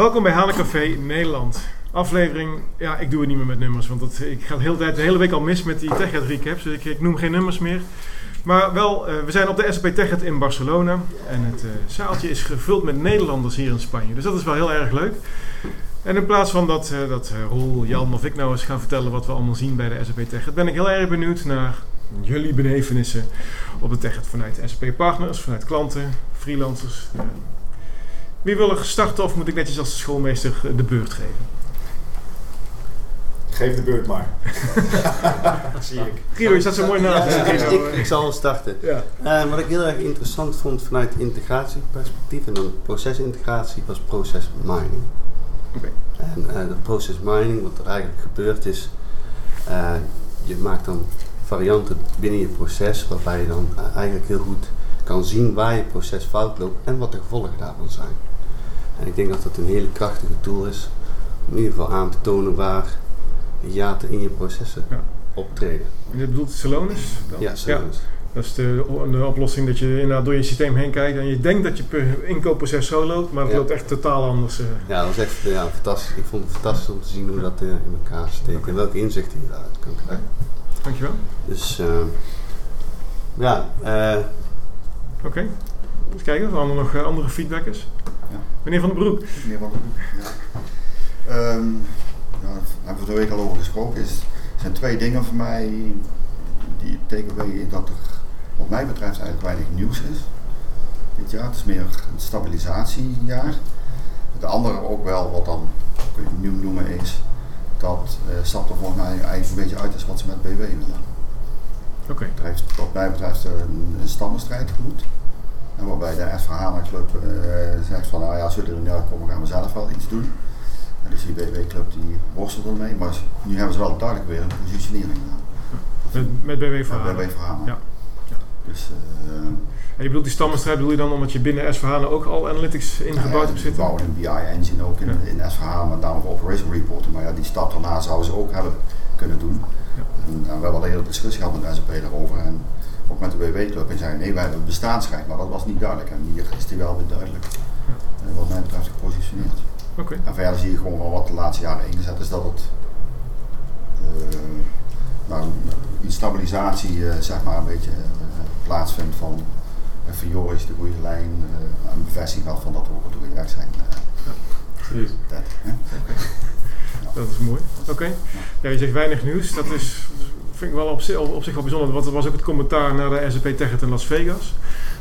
Welkom bij Hanencafé Nederland. Aflevering, ja, ik doe het niet meer met nummers, want ik ga de hele, tijd, de hele week al mis met die TechEd recaps, dus ik, noem geen nummers meer. Maar wel, uh, we zijn op de SAP TechEd in Barcelona en het uh, zaaltje is gevuld met Nederlanders hier in Spanje, dus dat is wel heel erg leuk. En in plaats van dat, uh, dat Roel, Jan of ik nou eens gaan vertellen wat we allemaal zien bij de SAP TechEd, ben ik heel erg benieuwd naar jullie benevenissen op de TechEd vanuit SAP partners, vanuit klanten, freelancers. Wie wil er starten of moet ik netjes als schoolmeester de beurt geven? Geef de beurt maar. zie ik. Guido, je staat zo mooi naast. Ja, ik, ik, ik, zal starten. Ja. Uh, wat ik heel erg interessant vond vanuit integratieperspectief en dan procesintegratie was process mining. Okay. En uh, dat process mining, wat er eigenlijk gebeurt is, uh, je maakt dan varianten binnen je proces waarbij je dan eigenlijk heel goed kan zien waar je proces fout loopt en wat de gevolgen daarvan zijn. En ik denk dat dat een hele krachtige tool is om in ieder geval aan te tonen waar hiaten in je processen ja. optreden. En je bedoelt Celonis? Dan? Ja, Celonis. Ja. Dat is de, de, oplossing dat je inderdaad door je systeem heen kijkt en je denkt dat je inkoopproces zo loopt, maar het Ja. loopt echt totaal anders. uh. Ja, dat was echt ja, fantastisch. Ik vond het fantastisch om te zien hoe dat uh, in elkaar steekt en welke inzichten je daaruit kunt krijgen. Dankjewel. Dus uh, ja, uh, Oké. Okay. Even kijken of er nog andere feedback is. Meneer Van den Broek. Meneer Van den Broek, ja. Um, ja, daar hebben we de week al over gesproken. Is, er zijn twee dingen voor mij die tekenen dat er wat mij betreft eigenlijk weinig nieuws is. Dit jaar, het is meer een stabilisatiejaar. De andere ook wel, wat dan kun je nieuw noemen, is dat uh, SAP er volgens mij eigenlijk een beetje uit is wat ze met BW willen. Oké. Het heeft wat mij betreft een, een stammenstrijd gevoed. En waarbij de SVH Club uh, zegt van nou ja, als jullie er niet uitkomen gaan we zelf wel iets doen. En dus die BW Club die worstelt ermee, maar nu hebben ze wel duidelijk weer een positionering gedaan. Met, met BW verhalen. Met BW verhalen. Ja. ja. Dus, uh, en je bedoelt die stammenstrijd bedoel je dan omdat je binnen SVH ook al analytics ingebouwd ja, hebt zitten? We bouwen een BI engine ook in, ja. in SVH, met name voor operation reporting. Maar ja, die stap daarna zouden ze ook hebben kunnen doen. Ja. En, uh, we hebben al een hele discussie gehad met SAP daarover. En ook met de BW Club. En zeiden nee, wij hebben bestaansrecht, maar dat was niet duidelijk. En hier is die wel weer duidelijk, uh, wat mij betreft, gepositioneerd. Okay. En verder zie je gewoon van wat de laatste jaren ingezet is dat het uh, nou, die stabilisatie uh, zeg maar een beetje plaatsvindt van uh, Fiore is de goede lijn, een bevestiging gehad van dat we op de goede weg zijn. Dat? Okay. ja. dat is mooi. Oké. Okay. Ja, je zegt weinig nieuws. Dat is, vind ik wel op zich, op zich wel bijzonder. Want dat was ook het commentaar naar de SAP Tech in Las Vegas.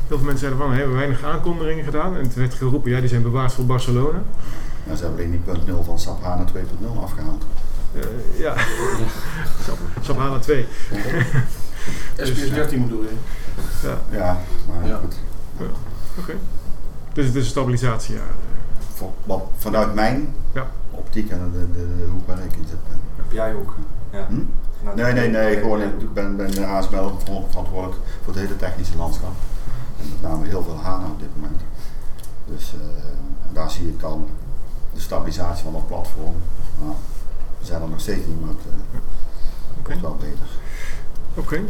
Heel veel mensen zeiden van, we hebben weinig aankondigingen gedaan. En toen werd geroepen, ja, die zijn bewaard voor Barcelona. Ja, ze hebben alleen die punt 0 van SAP HANA 2.0 afgehaald. Uh, ja, SAP HANA 2. SPS 13 bedoel je? Ja, ja maar ja. goed. Ja. Oké. Okay. Dus het is een stabilisatiejaar. Voor, wat, vanuit mijn ja. optiek en de, de, de hoek waar ik in zit. Heb jij ook? Ja. Hm? Nee, nee, nee. Gewoon, ik ben, ben de ASML verantwoordelijk voor het hele technische landschap. En met name heel veel HANA op dit moment. Dus uh, daar zie ik dan de stabilisatie van dat platform. Nou, we zijn er nog steeds niet, maar het uh, okay. wel beter. Oké. Okay.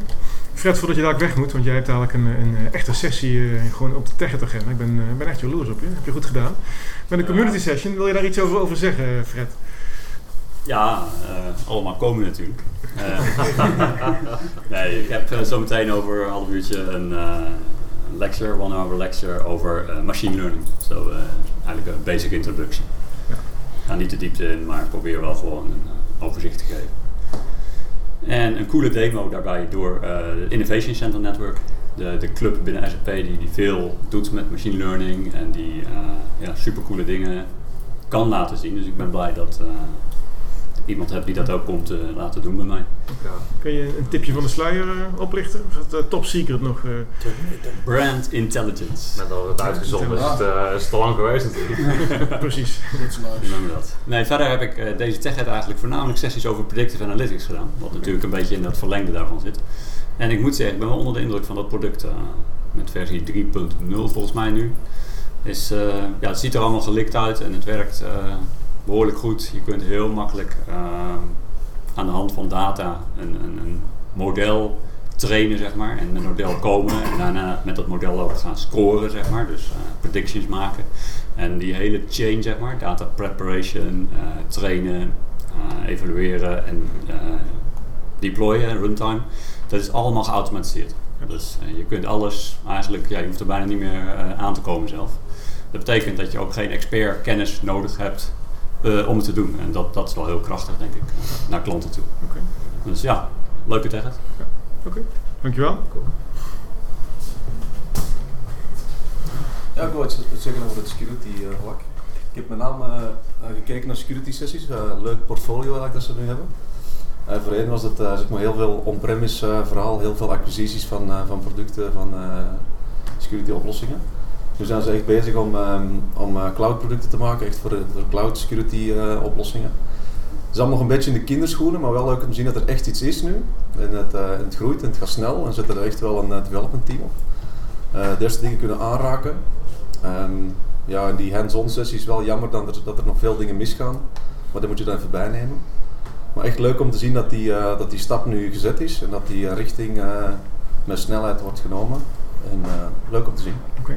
Fred, voordat je daar weg moet, want jij hebt eigenlijk een, een, een echte sessie uh, gewoon op de Techet agenda. Ik ben, uh, ben echt jaloers op je. Heb je goed gedaan. Met een community session, wil je daar iets over, over zeggen, Fred? Ja, uh, allemaal komen natuurlijk. nee, ik heb zometeen over een half uurtje een lecture, one hour lecture over machine learning. Zo so, eigenlijk een basic introduction. Ja. Ga niet de diepte in, maar probeer wel gewoon een overzicht te geven. En een coole demo daarbij door de Innovation Center Network. De, de club binnen SAP die, die veel doet met machine learning en die uh, ja, supercoole dingen kan laten zien. Dus ik ben blij dat uh, iemand hebt die dat ook komt laten doen bij mij. Ja. Kun je een tipje van de sluier oplichten? Of is het top secret nog? Brand Intelligence. Net al het uitgezonden is het, is het lang geweest natuurlijk. Precies. dat. Nee, verder heb ik uh, deze TechEd eigenlijk voornamelijk sessies over predictive analytics gedaan. Wat natuurlijk een beetje in dat verlengde daarvan zit. En ik moet zeggen, ik ben wel onder de indruk van dat product. Uh, met versie 3.0 volgens mij nu. Is, uh, ja, het ziet er allemaal gelikt uit en het werkt behoorlijk goed. Je kunt heel makkelijk aan de hand van data een, een, een model trainen, zeg maar, en een model komen en daarna met dat model ook gaan scoren, zeg maar, dus eh, predictions maken. En die hele chain, zeg maar, data preparation, eh, trainen, eh, evalueren en deployen, runtime, dat is allemaal geautomatiseerd. Dus je kunt alles eigenlijk, ja, je hoeft er bijna niet meer aan te komen zelf. Dat betekent dat je ook geen expert kennis nodig hebt eh, om het te doen. En dat, dat is wel heel krachtig, denk ik, naar klanten toe. Oké. Dus ja, leuke tech. Oké, dankjewel. Ja, ik wil iets zeggen over het security eh, vlak. Ik heb met name eh, gekeken naar security sessies. Eh, leuk portfolio eigenlijk dat ze nu hebben. Eh, voorheen was het zeg maar heel veel on-premise verhaal, heel veel acquisities van, eh, van producten, van eh, security oplossingen. Nu zijn ze echt bezig om, ehm, om eh, cloud producten te maken, echt voor, voor cloud security eh, oplossingen. Het is allemaal nog een beetje in de kinderschoenen, maar wel leuk om te zien dat er echt iets is nu. En het, eh, het groeit en het gaat snel en zitten er echt wel een development team op. Eh, de eerste dingen kunnen aanraken. Ehm, ja, die hands-on sessie is wel jammer er, dat er nog veel dingen misgaan, maar dat moet je dan even bijnemen. Maar echt leuk om te zien dat die, dat die stap nu gezet is en dat die richting met snelheid wordt genomen. En eh, leuk om te zien. Oké.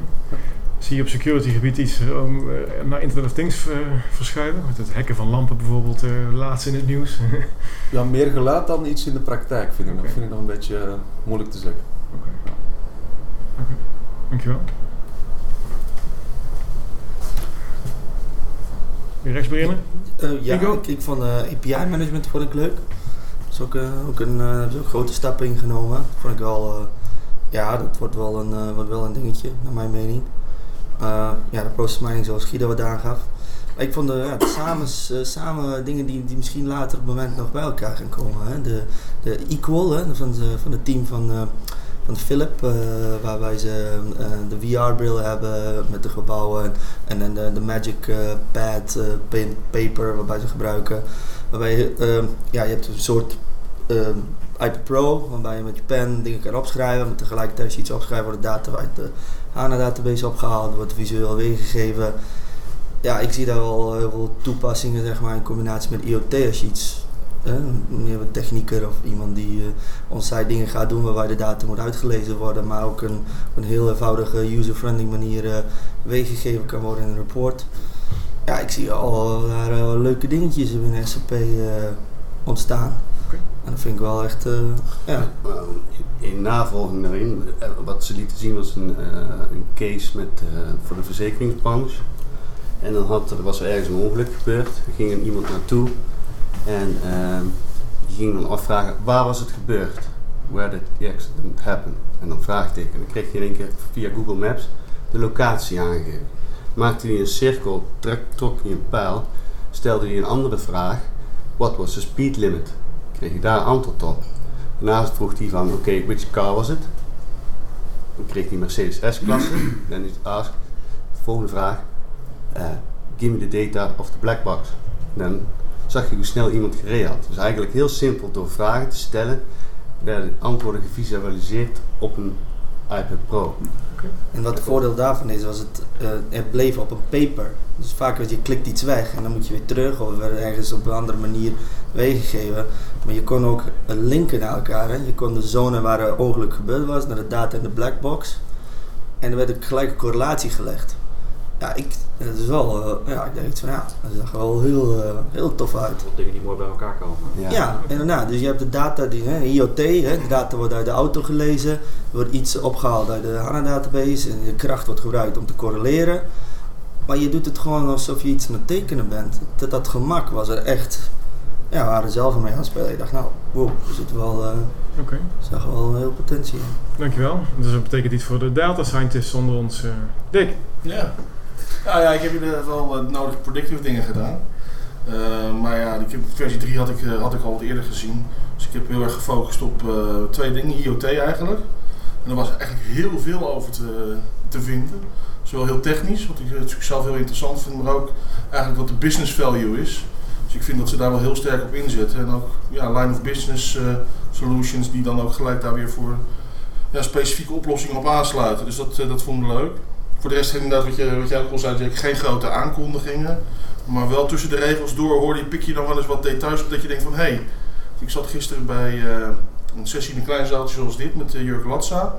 Zie je op security gebied iets om, eh, naar Internet of Things verschuiven? Met het hacken van lampen bijvoorbeeld, eh, laatst in het nieuws. Ja, meer geluid dan iets in de praktijk vind ik. Oké. Vind ik nog een beetje moeilijk te zeggen. Oké. Oké. Dankjewel. Weer rechts beginnen? Eh, ja, ik, ik vond eh, API management vond ik leuk. Dat is ook, eh, ook een eh, ook grote stap ingenomen. Vond ik wel, eh, ja, dat wordt wel, een, eh, wordt wel een dingetje, naar mijn mening. Eh, ja, de process mining zoals Guido wat aangaf. Maar ik vond de, ja, samen, eh, samen dingen die, die misschien later op het moment nog bij elkaar gaan komen. Hè. De, de Equal hè, van, de, van het team van, van Philip, waarbij ze de VR-bril hebben met de gebouwen en, en, de, de Magic Pad, pen, paper, waarbij ze gebruiken. Waarbij ja, je hebt een soort iPad Pro, waarbij je met je pen dingen kan opschrijven, maar tegelijkertijd als je iets opschrijft wordt de data uit de HANA-database opgehaald, wordt visueel weergegeven. Ja, ik zie daar wel heel veel toepassingen zeg maar, in combinatie met IoT als je iets hè, een technieker of iemand die uh, on-site dingen gaat doen waarbij de data moet uitgelezen worden, maar ook een, op een heel eenvoudige user-friendly manier uh, weergegeven kan worden in een report. Ja, ik zie al daar uh, leuke dingetjes binnen SAP ontstaan. En dat vind ik wel echt, uh, ja. In navolging daarin, eh, wat ze lieten zien was een, uh, een case met, uh, voor de verzekeringsbranche. En dan had, er was er ergens een ongeluk gebeurd. Er ging er iemand naartoe en uh, die ging dan afvragen waar was het gebeurd? Where did the accident happen? En dan vraagteken. Dan kreeg je in één keer via Google Maps de locatie aangegeven. Maakte hij een cirkel, trok, trok hij een pijl, stelde hij een andere vraag. What was the speed limit? Kreeg je daar antwoord op. Daarnaast vroeg hij van, oké, okay, which car was it? Dan kreeg hij Mercedes S-klasse. Dan is asked, volgende vraag, uh, give me the data of the black box. Dan zag je hoe snel iemand gereden had. Dus eigenlijk heel simpel door vragen te stellen, werden antwoorden gevisualiseerd op een iPad Pro. En wat het voordeel daarvan is, was het, het bleef op een paper. Dus vaak als je klikt iets weg en dan moet je weer terug of weer ergens op een andere manier weergegeven. Maar je kon ook linken naar elkaar. Hè. Je kon de zone waar het ongeluk gebeurd was naar de data in de blackbox. En er werd een correlatie gelegd. Ja, ik, dat is wel, uh, ja, ik denk van ja, dat zag er wel heel, uh, heel tof uit. Dingen die mooi bij elkaar komen. Ja, ja inderdaad. Dus je hebt de data, die, hè, IoT, hè, de data wordt uit de auto gelezen, er wordt iets opgehaald uit de HANA-database en de kracht wordt gebruikt om te correleren. Maar je doet het gewoon alsof je iets aan het tekenen bent. Dat, dat gemak was er echt. Ja, we waren zelf mee aan het spelen. Ik dacht, nou, wow, er zit wel. Uh, Oké. Okay. zag wel heel potentie in. Dankjewel. Dus dat betekent iets voor de data scientists onder ons. Uh, Dick. Ja. Nou ja, ik heb hier wel uh, nodige predictive dingen gedaan. Uh, maar ja, die versie 3 had ik, uh, had ik al wat eerder gezien. Dus ik heb heel erg gefocust op twee dingen, IoT eigenlijk. En er was eigenlijk heel veel over te, te vinden. Zowel heel technisch, wat ik natuurlijk zelf heel interessant vind, maar ook eigenlijk wat de business value is. Dus ik vind dat ze daar wel heel sterk op inzetten. En ook ja, line of business solutions die dan ook gelijk daar weer voor ja, specifieke oplossingen op aansluiten. Dus dat, dat vond ik leuk. Voor de rest inderdaad wat, je, wat jij ook al zei, geen grote aankondigingen. Maar wel tussen de regels door hoorde je, pik je dan wel eens wat details op dat je denkt van hé, hey, ik zat gisteren bij, uh, een sessie in een klein zaaltje zoals dit met uh, Jurk Latza.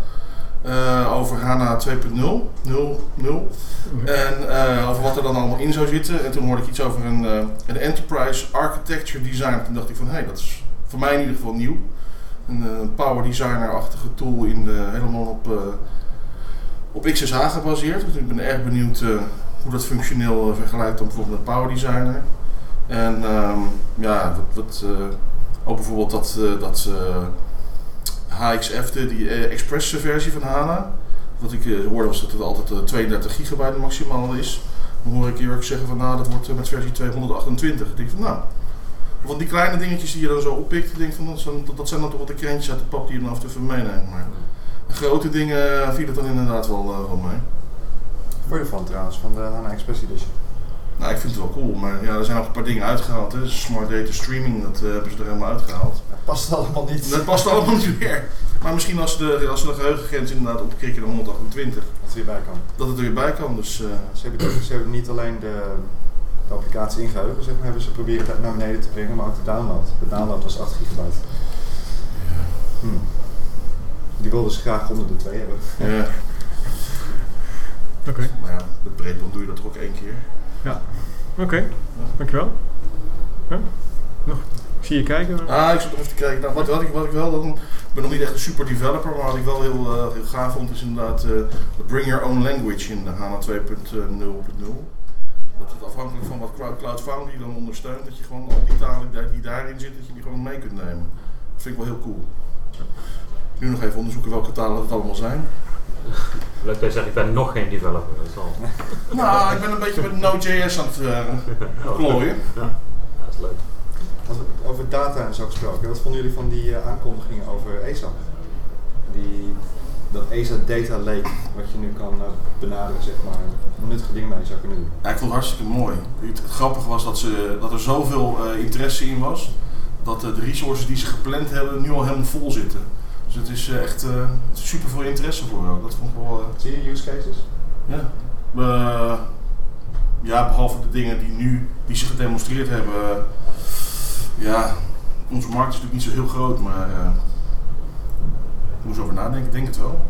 Uh, over HANA 2.0, 0, En uh, over wat er dan allemaal in zou zitten. En toen hoorde ik iets over een, een Enterprise Architecture Design. Toen dacht ik van, hé, hey, dat is voor mij in ieder geval nieuw. Een, een Power Designer-achtige tool in de, helemaal op, op XSH gebaseerd. Dus ik ben erg benieuwd hoe dat functioneel vergelijkt dan bijvoorbeeld met Power Designer. En um, ja, wat, wat ook bijvoorbeeld dat, dat HXF, de, die Express versie van HANA. Wat ik hoorde was dat het altijd uh, 32 gigabyte maximaal is. Dan hoor ik Jurk zeggen van nou dat wordt met versie 228. Ik denk van nou, van die kleine dingetjes die je dan zo oppikt, ik denk van dat zijn, dat zijn dan toch wat de krentjes uit de pap die je dan af en toe. Maar grote dingen viel het dan inderdaad wel, wel mee. Wat je ervan trouwens, van de HANA Express Edition? Nou, ik vind het wel cool, maar ja, er zijn nog een paar dingen uitgehaald. Hè. Smart data streaming, dat uh, hebben ze er helemaal uitgehaald. Dat past allemaal niet. Dat past allemaal niet meer. Maar misschien als, de, als ze de geheugengrens inderdaad opkrikken naar 128. Dat het er weer bij kan. Dat het er weer bij kan. Dus, uh, ze, hebben, ze hebben niet alleen de, de applicatie ingeheugen, zeg maar, hebben ze proberen dat naar beneden te brengen, maar ook de download. De download was 8 gigabyte. Ja. Hm. Die wilden ze graag onder de 2 hebben. Ja. Oké. Okay. Maar ja, met breedband doe je dat toch ook één keer. Ja. Oké, okay. dankjewel. Ja? Nog? Ik zie je kijken. Ah, ik zit nog even te kijken. Nou, wat, wat, ik, wat ik wel, dan, ik ben nog niet echt een super developer, maar wat ik wel heel, uh, heel gaaf vond is inderdaad uh, bring your own language in de HANA 2.0.0. Dat het afhankelijk van wat Cloud Foundry dan ondersteunt, dat je gewoon al die talen die daarin zitten, dat je die gewoon mee kunt nemen. Dat vind ik wel heel cool. Nu nog even onderzoeken welke talen het allemaal zijn. Leuk dat je zegt, ik ben nog geen developer. Dat is al... nou, ik ben een beetje met Node.js aan het uh, klooien. Ja, dat is leuk. Over data en zo gesproken, wat vonden jullie van die uh, aankondigingen over ESA? Die, dat ESA Data Lake, wat je nu kan uh, benaderen, zeg maar, nuttige dingen mee zou kunnen doen. Ja, ik vond het hartstikke mooi. Het, het grappige was dat, ze, dat er zoveel interesse in was, dat de resources die ze gepland hebben nu al helemaal vol zitten. Dus het is echt uh, super veel interesse voor ook. Dat vond ik wel. Uh, Zie je use cases? Ja. Ja, behalve de dingen die nu die ze gedemonstreerd hebben. ja, onze markt is natuurlijk niet zo heel groot, maar ik moest over nadenken, ik denk het wel.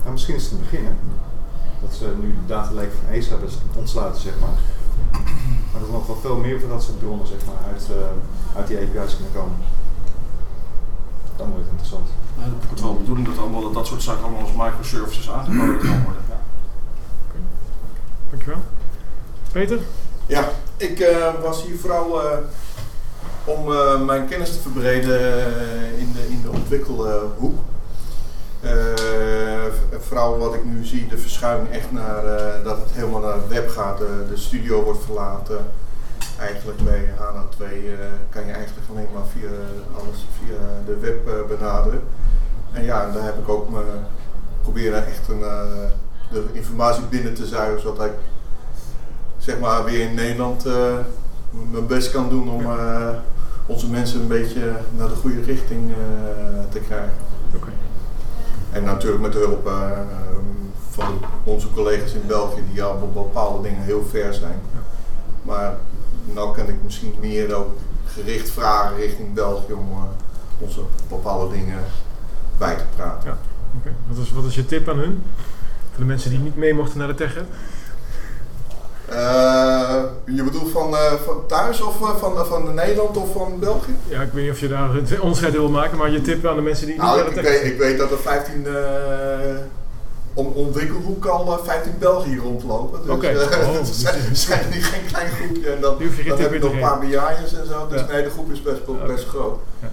Nou, misschien is het een begin, hè? Dat ze nu de data lake van ACE hebben ontsluiten, zeg maar. Maar dat er nog wel veel meer van dat soort bronnen, zeg maar, uit, uit die API's kunnen komen dan wordt het interessant. Ja, het wordt wel de bedoeling dat, allemaal, dat dat soort zaken allemaal als microservices aangeboden kan worden. Ja. Okay. Dankjewel. Peter? Ja, ik uh, was hier vooral uh, om uh, mijn kennis te verbreden in, de, in de ontwikkelhoek. vooral wat ik nu zie, de verschuiving echt naar dat het helemaal naar het web gaat. de studio wordt verlaten eigenlijk bij HANA 2 uh, kan je eigenlijk alleen maar via alles via de web uh, benaderen. En ja, daar heb ik ook me proberen echt een, uh, de informatie binnen te zuigen, zodat ik zeg maar weer in Nederland uh, mijn best kan doen om onze mensen een beetje naar de goede richting te krijgen. Okay. En natuurlijk met de hulp van onze collega's in België die al op bepaalde dingen heel ver zijn. Maar nou kan ik misschien meer ook gericht vragen richting België om uh, onze bepaalde dingen bij te praten. Ja, okay. wat, is, wat is je tip aan hun? Voor de mensen die niet mee mochten naar de Tech uh, je bedoelt van, uh, van thuis of uh, van, van Nederland of van België? Ja, ik weet niet of je daar een onderscheid wil maken, maar je tip aan de mensen die nou, niet naar de ik weet, ik weet dat er 15 om al 15 België rondlopen. Dus okay. uh, oh, zijn, niet geen klein groepje. En dan, dan heb je nog een paar bejaarden en zo. Dus ja. nee, de groep is best, okay. best groot. Ja.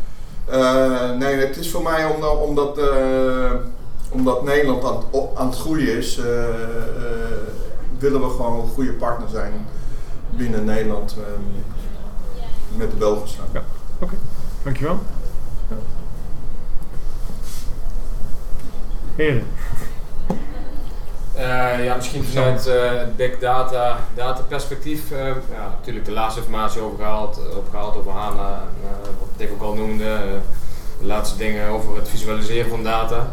Uh, nee, het is voor mij om, omdat, uh, omdat Nederland aan, aan het groeien is, willen we gewoon een goede partner zijn binnen Nederland met de Belgen. Ja, oké. Okay. Dankjewel. Ja. Heren. Uh, ja, misschien vanuit uh, big data, data perspectief. Uh, ja, natuurlijk de laatste informatie overgehaald, opgehaald over HANA, wat Dick ook al noemde. de laatste dingen over het visualiseren van data.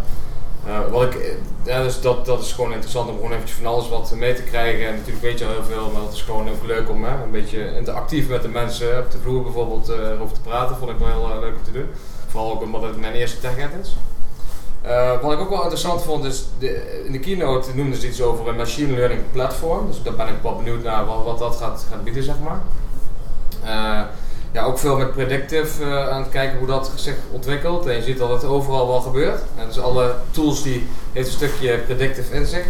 Eh, wat ik, eh, ja, dus dat, dat is gewoon interessant om gewoon eventjes van alles wat mee te krijgen. En natuurlijk weet je al heel veel, maar het is gewoon ook leuk om hè, een beetje interactief met de mensen op de vloer bijvoorbeeld eh, over te praten. Vond ik wel heel eh, leuk om te doen. Vooral ook omdat het mijn eerste TechEd is. Eh, wat ik ook wel interessant vond is, de, in de keynote noemden ze iets over een machine learning platform. Dus daar ben ik wel benieuwd naar wat, wat dat gaat, bieden, zeg maar. Eh, ja, ook veel met predictive eh, aan het kijken hoe dat zich ontwikkelt. En je ziet dat het overal wel gebeurt. En dus alle tools die heeft een stukje predictive in zich.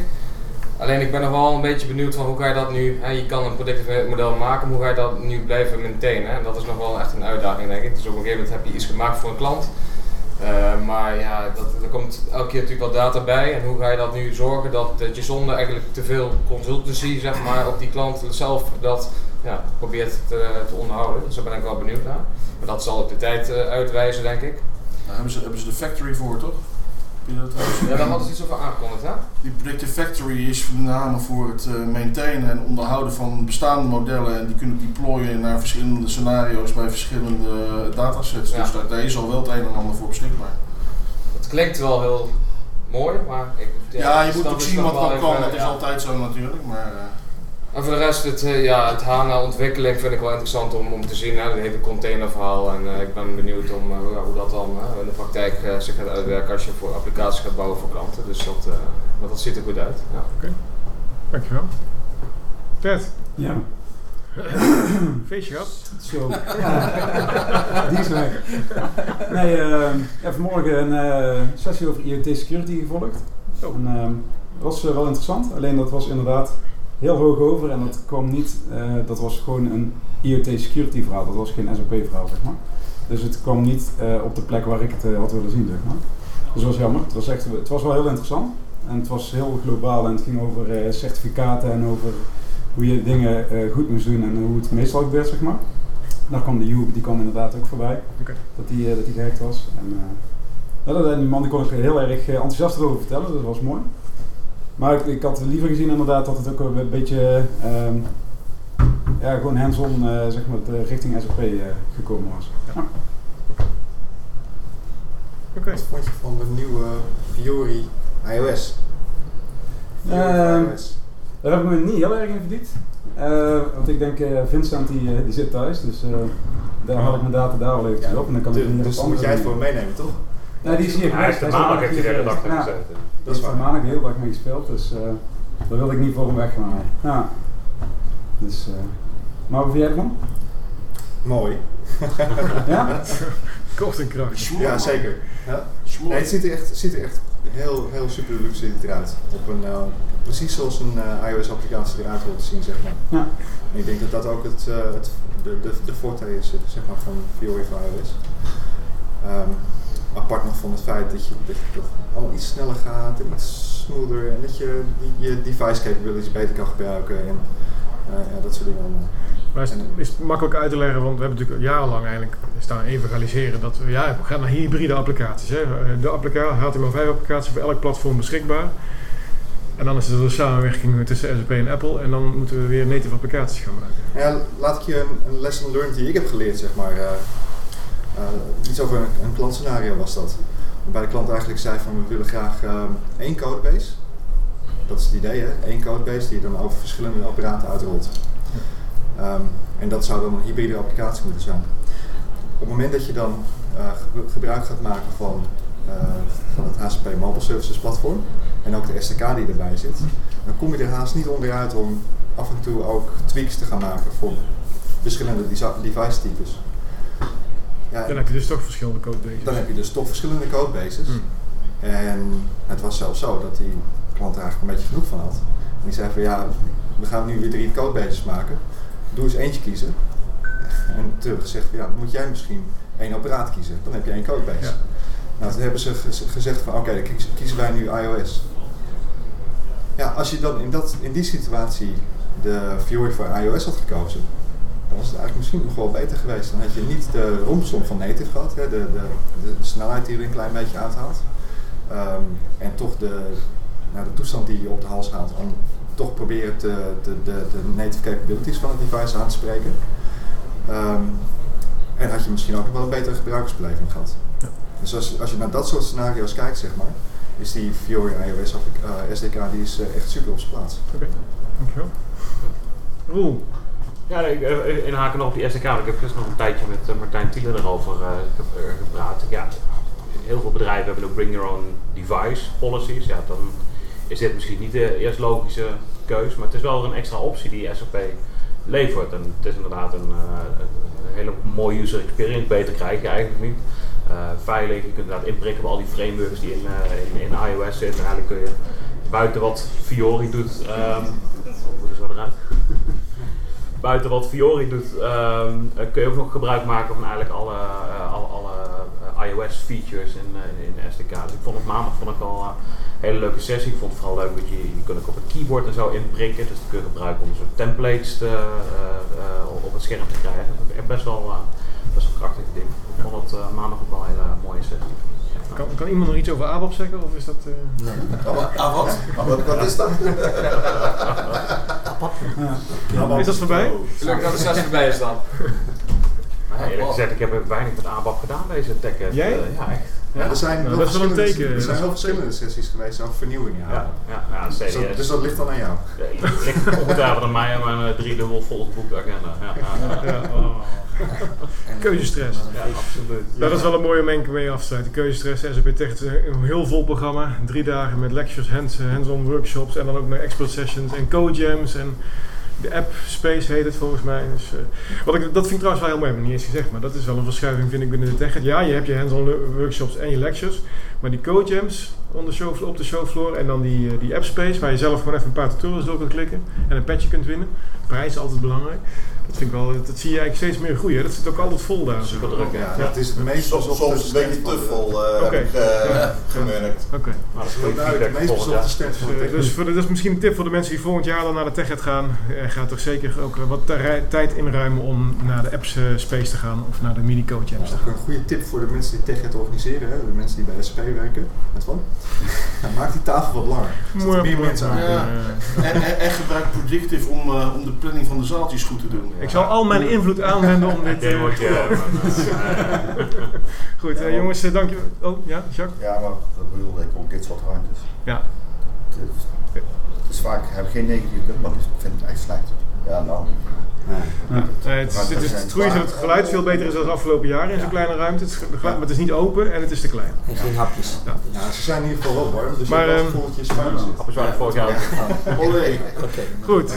Alleen ik ben nog wel een beetje benieuwd van hoe ga je dat nu, hè, je kan een predictive model maken, maar hoe ga je dat nu blijven maintainen? En dat is nog wel echt een uitdaging denk ik. Dus op een gegeven moment heb je iets gemaakt voor een klant. Eh, maar ja, dat, er komt elke keer natuurlijk wat data bij. En hoe ga je dat nu zorgen dat, je zonder eigenlijk te veel consultancy zeg maar, op die klant zelf dat ja, probeert te, te onderhouden. Dus daar ben ik wel benieuwd naar. Maar dat zal ook de tijd eh, uitwijzen denk ik. Daar hebben ze, hebben ze de factory voor, toch? Je dat? Ja, daar hadden ze iets over aangekondigd hè? Die Predictive Factory is met name voor het eh, maintainen en onderhouden van bestaande modellen. En die kunnen deployen naar verschillende scenario's bij verschillende eh, datasets. Ja. Dus daar, daar is al wel het een en ander voor beschikbaar. Het klinkt wel heel mooi, maar ik, Ja, je dus moet dat ook is zien wat dan kan. Dat is ja. altijd zo natuurlijk. Maar, eh, En voor de rest, het, eh, ja, het HANA-ontwikkeling vind ik wel interessant om, om te zien. Hè, het hele containerverhaal. En eh, ik ben benieuwd om, eh, ja, hoe dat dan in de praktijk zich gaat uitwerken als je voor applicaties gaat bouwen voor klanten. Dus dat, eh, maar dat ziet er goed uit. Ja. Dankjewel. Ted, Ja, feestje gehad? zo. Ja, die is weg. Nee, ehm, ik heb vanmorgen een eh, sessie over IoT security gevolgd. Oh. En, ehm, dat was wel interessant, alleen dat was inderdaad heel hoog over en dat kwam niet, eh, dat was gewoon een IoT security verhaal, dat was geen SAP verhaal zeg maar. Dus het kwam niet eh, op de plek waar ik het eh, had willen zien zeg maar. Dus dat was jammer, het was, echt, het was wel heel interessant en het was heel globaal en het ging over certificaten en over hoe je dingen goed moest doen en hoe het meestal gebeurt zeg maar. Daar kwam de Joep, die kwam inderdaad ook voorbij, dat die, dat die gehackt was. En, die man die kon ik heel erg enthousiast over vertellen, dus dat was mooi. Maar ik, ik had liever gezien inderdaad dat het ook een beetje ehm, ja, gewoon hands-on eh, zeg maar, eh, richting SAP eh, gekomen was. Ja. Oké. Wat vond je van de nieuwe Fiori iOS? Fiori voor Ehm, iOS. Daar heb ik me niet heel erg in verdiept. Eh, want ik denk, eh, Vincent die, die zit thuis, dus eh, daar haal ik mijn data daar eventjes Ja, op. En dan kan ik Dus, dus moet jij het voor me meenemen, toch? Nee, die is hier Hij heeft de maandag heeft hij de dag geweest. Gezeten. die heeft maandag de hele dag mee gespeeld, dus eh daar wilde ik niet voor hem weggaan. Ja. Dus, eh, maar wat vind jij ervan? Mooi. Ja? Kort en krachtig. Ja, zeker. Ja? Nee, het ziet er echt, ziet er echt heel, heel super luxe eruit. Op een, eh, precies zoals een eh, iOS-applicatie eruit hoort te zien, zeg maar. Ja. En ik denk dat dat ook het, eh, het, de, de, de forte is zeg maar, van Fiori voor iOS. Ehm, apart nog van het feit dat, je, dat, dat allemaal iets sneller gaat en iets smoother en dat je die, je device capabilities beter kan gebruiken en eh, ja, dat soort dingen allemaal. Maar is het, is het makkelijk uit te leggen, want we hebben natuurlijk jarenlang eigenlijk staan evangeliseren dat we, ja, we gaan naar hybride applicaties. Hè. Eh, De applicatie, HTML5 applicatie voor elk platform beschikbaar. En dan is er de samenwerking tussen SAP en Apple en dan moeten we weer native applicaties gaan maken. Ja, laat ik je een, een lesson learned die ik heb geleerd, zeg maar. eh, eh, iets over een, een klantscenario was dat. Waarbij de klant eigenlijk zei van we willen graag eh, één codebase. Dat is het idee, hè? één codebase die je dan over verschillende apparaten uitrolt. Ehm, en dat zou dan een hybride applicatie moeten zijn. Op het moment dat je dan eh, ge- gebruik gaat maken van, van het HCP Mobile Services platform en ook de SDK die erbij zit, dan kom je er haast niet onderuit om af en toe ook tweaks te gaan maken voor verschillende device types. Ja, Dan heb je dus toch verschillende codebases. dan heb je dus toch verschillende codebases. Hmm. En het was zelfs zo dat die klant er eigenlijk een beetje genoeg van had. En die zei van ja, we gaan nu weer drie codebases maken. Doe eens eentje kiezen. En toen gezegd van ja, moet jij misschien één apparaat kiezen. Dan heb je één codebase. Ja. Nou, toen hebben ze gez- gezegd van oké, dan kiezen wij nu iOS. Ja, als je dan in, dat, in die situatie de Fiori voor iOS had gekozen, was het eigenlijk misschien nog wel beter geweest. Dan had je niet de rompsom van native gehad, hè, de, de, de, snelheid die er een klein beetje uithaalt. Ehm, en toch de, nou, de toestand die je op de hals haalt om toch proberen te, de, de, de native capabilities van het device aan te spreken. Ehm, en had je misschien ook nog wel een betere gebruikersbeleving gehad. Ja. Dus als, als je naar dat soort scenario's kijkt, zeg maar, is die Fiori iOS eh, SDK die is eh, echt super op zijn plaats. Oké, dankjewel. Roel, Ja, ik, eh, inhaken nog op die want Ik heb gisteren nog een tijdje met eh, Martijn Tieler erover eh, ge- eh, gepraat. Ja, heel veel bedrijven hebben ook bring your own device policies. Ja, dan is dit misschien niet de eerst logische keus, maar het is wel een extra optie die SAP levert. En het is inderdaad een, eh, een hele mooie user experience. Beter krijg je eigenlijk niet. Eh, veilig, je kunt inderdaad inprikken op al die frameworks die in, eh, in, in iOS zitten. En eigenlijk kun je buiten wat Fiori doet, ehm hoe zo eruit? Buiten wat Fiori doet, ehm, eh, kun je ook nog gebruik maken van eigenlijk alle, eh, alle, alle eh, iOS features in, in SDK. Dus ik vond het maandag vond ik al een hele leuke sessie. Ik vond het vooral leuk dat je, je kunt ook op een keyboard en zo inprikken. Dus dat kun je gebruiken om soort templates te, op het scherm te krijgen. Best wel, best wel een krachtig ding. Ik vond het maandag ook wel een hele mooie sessie. Kan, kan iemand nog iets over ABAP zeggen? Of is dat... eh, Ah, wat? wat? Wat is dat? Is dat voorbij? Gelukkig dat de sessie voorbij is dan. Maar eerlijk gezegd, ik heb weinig met ABAP gedaan deze tech. Jij? ja, echt. Ja, er zijn Nou, heel dat is wel een verschillende- teken. Er zijn Dat heel is- verschillende sessies geweest over vernieuwing. Ja. Ja, Dus, CDS. dus dat ligt dan aan jou. Ja, het ligt ongetwijfeld aan mij en mijn driedubbel agenda. Ja, ja, ja. Ja, oh. Keuzestress. Ja, absoluut. Dat is wel een mooie om mee- af te sluiten. Keuzestress, SAP Tech, een heel vol programma. Drie dagen met lectures, hands- hands-on workshops en dan ook nog expert sessions en co-jams en de app Space heet het volgens mij. Dus, eh, wat ik, dat vind ik trouwens wel heel mooi, heb niet eens gezegd, maar dat is wel een verschuiving vind ik binnen de tech. Ja, je hebt je hands-on workshops en je lectures, maar die co-jams op de showfloor en dan die, eh, die app Space waar je zelf gewoon even een paar tutorials door kunt klikken en een patchje kunt winnen. Prijs is altijd belangrijk. Dat vind ik wel, dat, dat zie je eigenlijk steeds meer groeien. hè. Dat zit ook altijd vol daar. Super druk? Ja, het is het meest Soms, soms een beetje te vol, eh, heb ik eh, Ja. gemerkt. Oké. Maar dat is Dat is nou meest bezochte stand Dus, tech. dus voor de- dat is misschien een tip voor de mensen die volgend jaar dan naar de TechEd gaan. Eh, ga toch zeker ook wat tijd inruimen om naar de apps space te gaan of naar de mini coach apps te Ook gaan. een goede tip voor de mensen die TechEd organiseren, hè, de mensen die bij SAP werken. Met van? Ja, maak die tafel wat langer. Er zitten meer mensen aan. Ja. En, en, en gebruik Predictive om, om de planning van de zaaltjes goed te doen. Ik zal al mijn invloed aanwenden om dit... Eh, wordt je. Goed, eh, jongens, eh, dank je. Oh, ja, Jacques? Ja, maar dat bedoelde ik ook dit soort ruimtes. Ja. Het is, het is vaak, heb geen negatieve punt, maar ik vind het echt slecht. Ja, nou. Eh, het, is- het, is, het goede is dat het geluid veel beter is dan de afgelopen jaren in zo'n kleine ruimte. Het, is- het geluid, maar het is niet open en het is te klein. En geen hapjes. Ja. Ja, ze zijn in ieder geval wel warm, dus Maar, je hebt wel ehm, je zit. Appels waren vorig jaar. Oké. Goed.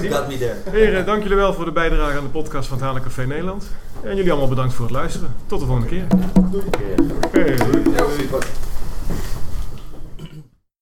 Heren, dank jullie wel voor de bijdrage aan de podcast van het Halen Café Nederland. En jullie allemaal bedankt voor het luisteren. Tot de volgende keer. Hey. Ja, super.